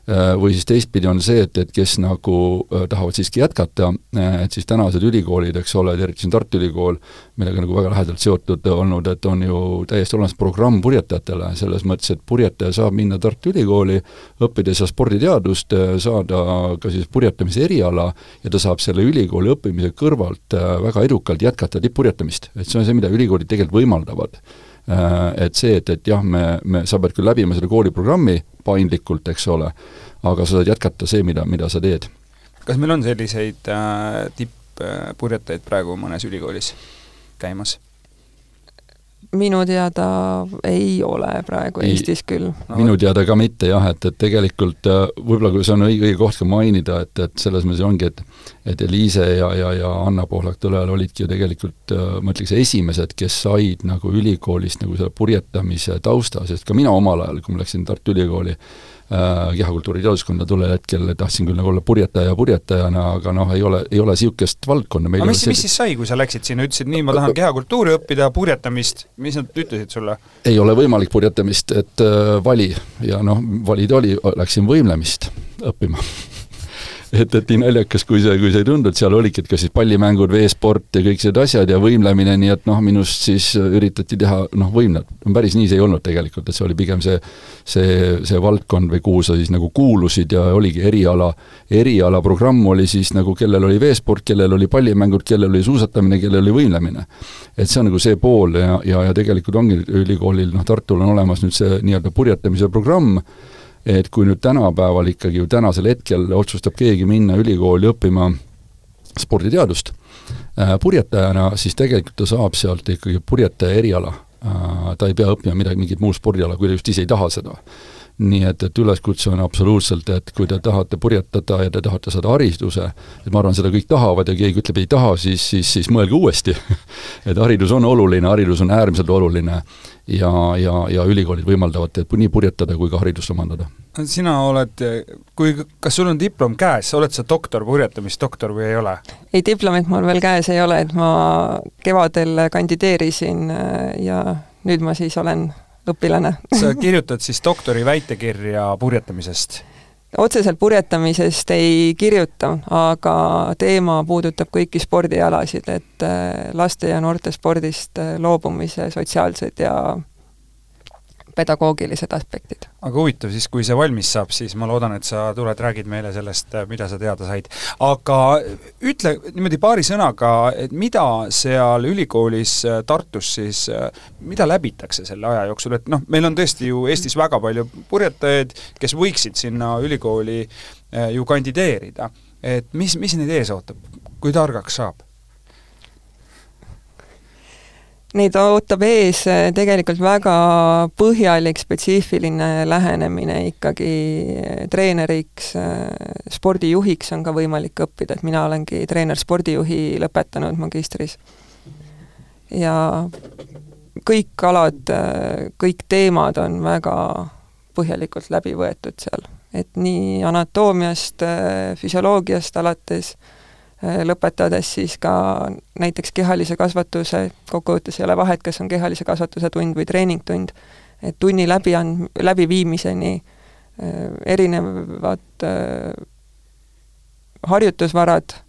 või siis teistpidi on see, et, et kes nagu äh, tahavad siiski jätkata, äh, et siis tänased ülikoolid, eks ole, eriti siin Tartu Ülikool, millega nagu väga lähedalt seotud olnud, et on ju täiesti olemas programm purjetajatele, selles mõttes, et purjetaja saab minna Tartu Ülikooli, õppida seal sporditeadust, saada ka siis purjetamise eriala ja ta saab selle ülikooli õppimise kõrvalt väga edukalt jätkata tipp-purjetamist. et see on see, mida ülikoolid tegelikult võimaldavad et see, et, et jah, me, me, sa pead küll läbima selle kooliprogrammi, paindlikult, eks ole, aga sa saad jätkata see, mida, mida sa teed. kas meil on selliseid äh, tipp-purjetajaid praegu mõnes ülikoolis käimas? Minu teada ei ole praegu ei, Eestis küll no,. minu teada ka mitte jah, et, et tegelikult äh, võib-olla kui see on õige, õige koht ka mainida, et, et selles mõttes ongi, et et Eliise ja, ja, ja Anna Pohlak-Tõlel olidki ju tegelikult äh, ma ütleks, esimesed, kes said nagu ülikoolist nagu selle purjetamise tausta, sest ka mina omal ajal, kui ma läksin Tartu Ülikooli, kehakultuuri teaduskonda tollel hetkel tahtsin küll nagu olla purjetaja purjetajana, aga noh, ei ole, ei ole niisugust valdkonda. Meil aga mis, mis siis sai, kui sa läksid sinna, ütlesid nii, ma tahan kehakultuuri õppida, purjetamist, mis nad ütlesid sulle? ei ole võimalik purjetamist, et äh, vali. Ja noh, valida oli, läksin võimlemist õppima et, et nii naljakas, kui see, kui see ei tundu, et seal olidki, et kas siis pallimängud, veesport ja kõik sellised asjad ja võimlemine, nii et noh, minust siis üritati teha noh, võimlat. päris nii see ei olnud tegelikult, et see oli pigem see, see, see valdkond või kuhu sa siis nagu kuulusid ja oligi eriala, erialaprogramm oli siis nagu, kellel oli veesport, kellel oli pallimängud, kellel oli suusatamine, kellel oli võimlemine. et see on nagu see pool ja, ja, ja tegelikult ongi ülikoolil, noh, Tartul on olemas nüüd see nii-öelda purjetamise programm, et kui nüüd tänapäeval ikkagi ju tänasel hetkel otsustab keegi minna ülikooli õppima sporditeadust äh, purjetajana, siis tegelikult ta saab sealt ikkagi purjetaja eriala. Äh,. ta ei pea õppima midagi, mingit muud spordiala, kui ta just ise ei taha seda. Nii et, et üleskutse on absoluutselt, et kui te tahate purjetada ja te tahate saada hariduse, et ma arvan, seda kõik tahavad ja keegi ütleb ei taha, siis, siis, siis mõelge uuesti. Et haridus on oluline, haridus on äärmiselt oluline ja, ja, ja ülikoolid võimaldavad nii purjetada kui ka haridust omandada. sina oled, kui, kas sul on diplom käes, oled sa doktor, purjetamisdoktor või ei ole? ei, diplomit mul veel käes ei ole, et ma kevadel kandideerisin äh, ja nüüd ma siis olen õpilane sa kirjutad siis doktori väitekirja purjetamisest? Otseselt purjetamisest ei kirjuta, aga teema puudutab kõiki spordialasid, et äh, laste ja noorte spordist äh, loobumise sotsiaalsed ja pedagoogilised aspektid. aga huvitav, siis kui see valmis saab, siis ma loodan, et sa tuled, räägid meile sellest, mida sa teada said. aga ütle niimoodi paari sõnaga, et mida seal ülikoolis Tartus siis, mida läbitakse selle aja jooksul, et noh, meil on tõesti ju Eestis väga palju purjetajaid, kes võiksid sinna ülikooli ju kandideerida. et mis, mis neid ees ootab, kui targaks saab? Neid ootab ees eh, tegelikult väga põhjalik spetsiifiline lähenemine ikkagi eh, treeneriks, eh, spordijuhiks on ka võimalik õppida, et mina olengi treener-spordijuhi lõpetanud magistris. ja kõik alad, kõik teemad on väga põhjalikult läbi võetud seal, et nii anatoomiast, füsioloogiast alates äh, lõpetades siis ka näiteks kehalise kasvatuse, kokkuvõttes ei ole vahet, kas on kehalise kasvatuse tund või treeningtund, et tunni läbi and-, läbiviimiseni äh, erinevad äh, harjutusvarad,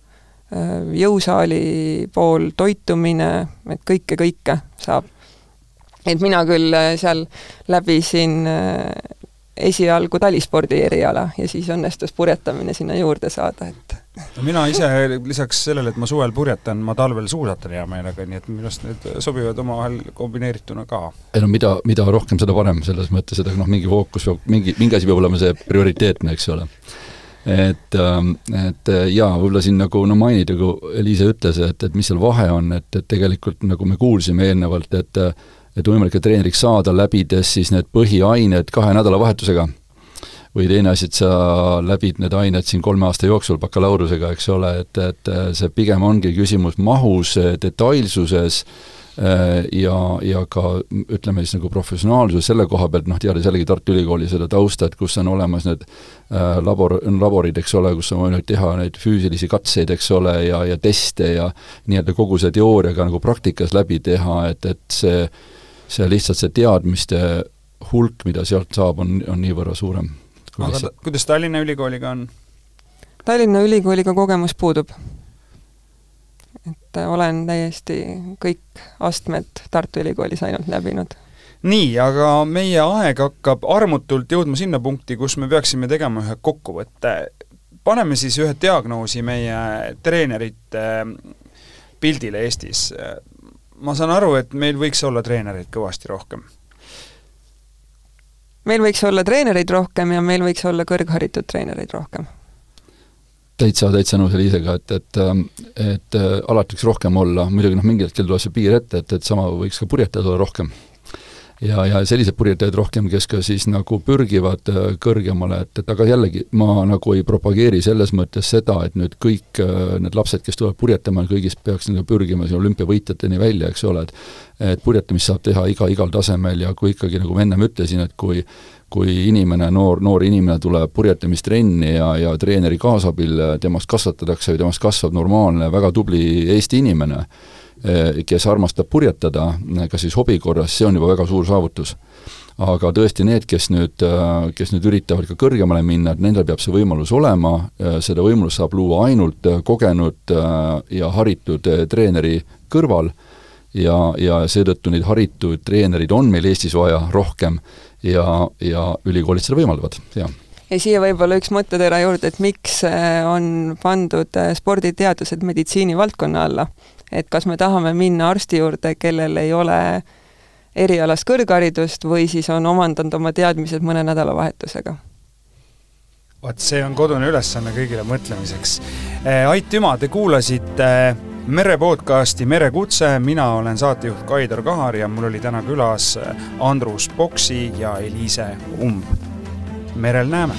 jõusaali pool, toitumine, et kõike, kõike saab. et mina küll seal läbisin esialgu talispordi eriala ja siis õnnestus purjetamine sinna juurde saada, et mina ise lisaks sellele, et ma suvel purjetan, ma talvel suusatan hea meelega, nii et minu arust need sobivad omavahel kombineerituna ka. ei no mida, mida rohkem, seda parem, selles mõttes, et noh, mingi fookus peab, mingi, mingi asi peab olema see prioriteetne, eks ole et, ähm, et jaa, võib-olla siin nagu no mainida, kui Eliise ütles, et, et mis seal vahe on, et, et tegelikult nagu me kuulsime eelnevalt, et et võimalik, et treeneriks saada, läbides siis need põhiained kahe nädalavahetusega või teine asi, et sa läbid need ained siin kolme aasta jooksul bakalaureusega, eks ole, et, et see pigem ongi küsimus mahus, detailsuses äh, ja, ja ka ütleme siis nagu professionaalsus selle koha pealt, noh, teades jällegi Tartu Ülikooli seda tausta, et kus on olemas need äh, labor, laborid, eks ole, kus on võimalik teha neid füüsilisi katseid, eks ole, ja, ja teste ja nii-öelda kogu see teooria ka nagu praktikas läbi teha, et, et see, see lihtsalt see teadmiste hulk, mida sealt saab, on, on niivõrra suurem aga ta, kuidas Tallinna Ülikooliga on? Tallinna Ülikooliga kogemus puudub. et olen täiesti kõik astmed Tartu Ülikoolis ainult läbinud. nii, aga meie aeg hakkab armutult jõudma sinna punkti, kus me peaksime tegema ühe kokkuvõtte. paneme siis ühe diagnoosi meie treenerite pildile Eestis. ma saan aru, et meil võiks olla treenereid kõvasti rohkem meil võiks olla treenereid rohkem ja meil võiks olla kõrgharitud treenereid rohkem. täitsa, täitsa nõus Eliisega, et, et et äh, alati võiks rohkem olla, muidugi noh, mingil hetkel tuleb see piir ette, et, et sama võiks ka purjetajaid olla rohkem ja, ja selliseid purjetajaid rohkem, kes ka siis nagu pürgivad äh, kõrgemale, et, et aga jällegi, ma nagu ei propageeri selles mõttes seda, et nüüd kõik äh, need lapsed, kes tulevad purjetama, kõigist peaks nagu pürgima siin olümpiavõitjateni välja, eks ole, et et purjetamist saab teha iga, igal tasemel ja kui ikkagi, nagu ma ennem ütlesin, et kui kui inimene, noor, noor inimene tuleb purjetamistrenni ja, ja treeneri kaasabil temast kasvatatakse või temast kasvab normaalne, väga tubli Eesti inimene, kes armastab purjetada, kas siis hobi korras, see on juba väga suur saavutus. aga tõesti need, kes nüüd, eh, kes nüüd üritavad ka kõrgemale minna, et nendel peab see võimalus olema, eh, seda võimalust saab luua ainult kogenud ja haritud treeneri kõrval. Ja, ja seetõttu neid haritud treenereid on meil Eestis vaja rohkem ja, ja ülikoolid seda võimaldavad, jah. Ja siia võib-olla üks mõttetera juurde, et miks on pandud sporditeadused meditsiinivaldkonna alla et kas me tahame minna arsti juurde, kellel ei ole erialast kõrgharidust või siis on omandanud oma teadmised mõne nädalavahetusega. vot see on kodune ülesanne kõigile mõtlemiseks. Eh, aitüma, te kuulasite merepodcasti Merekutse, mina olen saatejuht Kaidar Kahar ja mul oli täna külas Andrus Poksi ja Eliise Umb. merel näeme!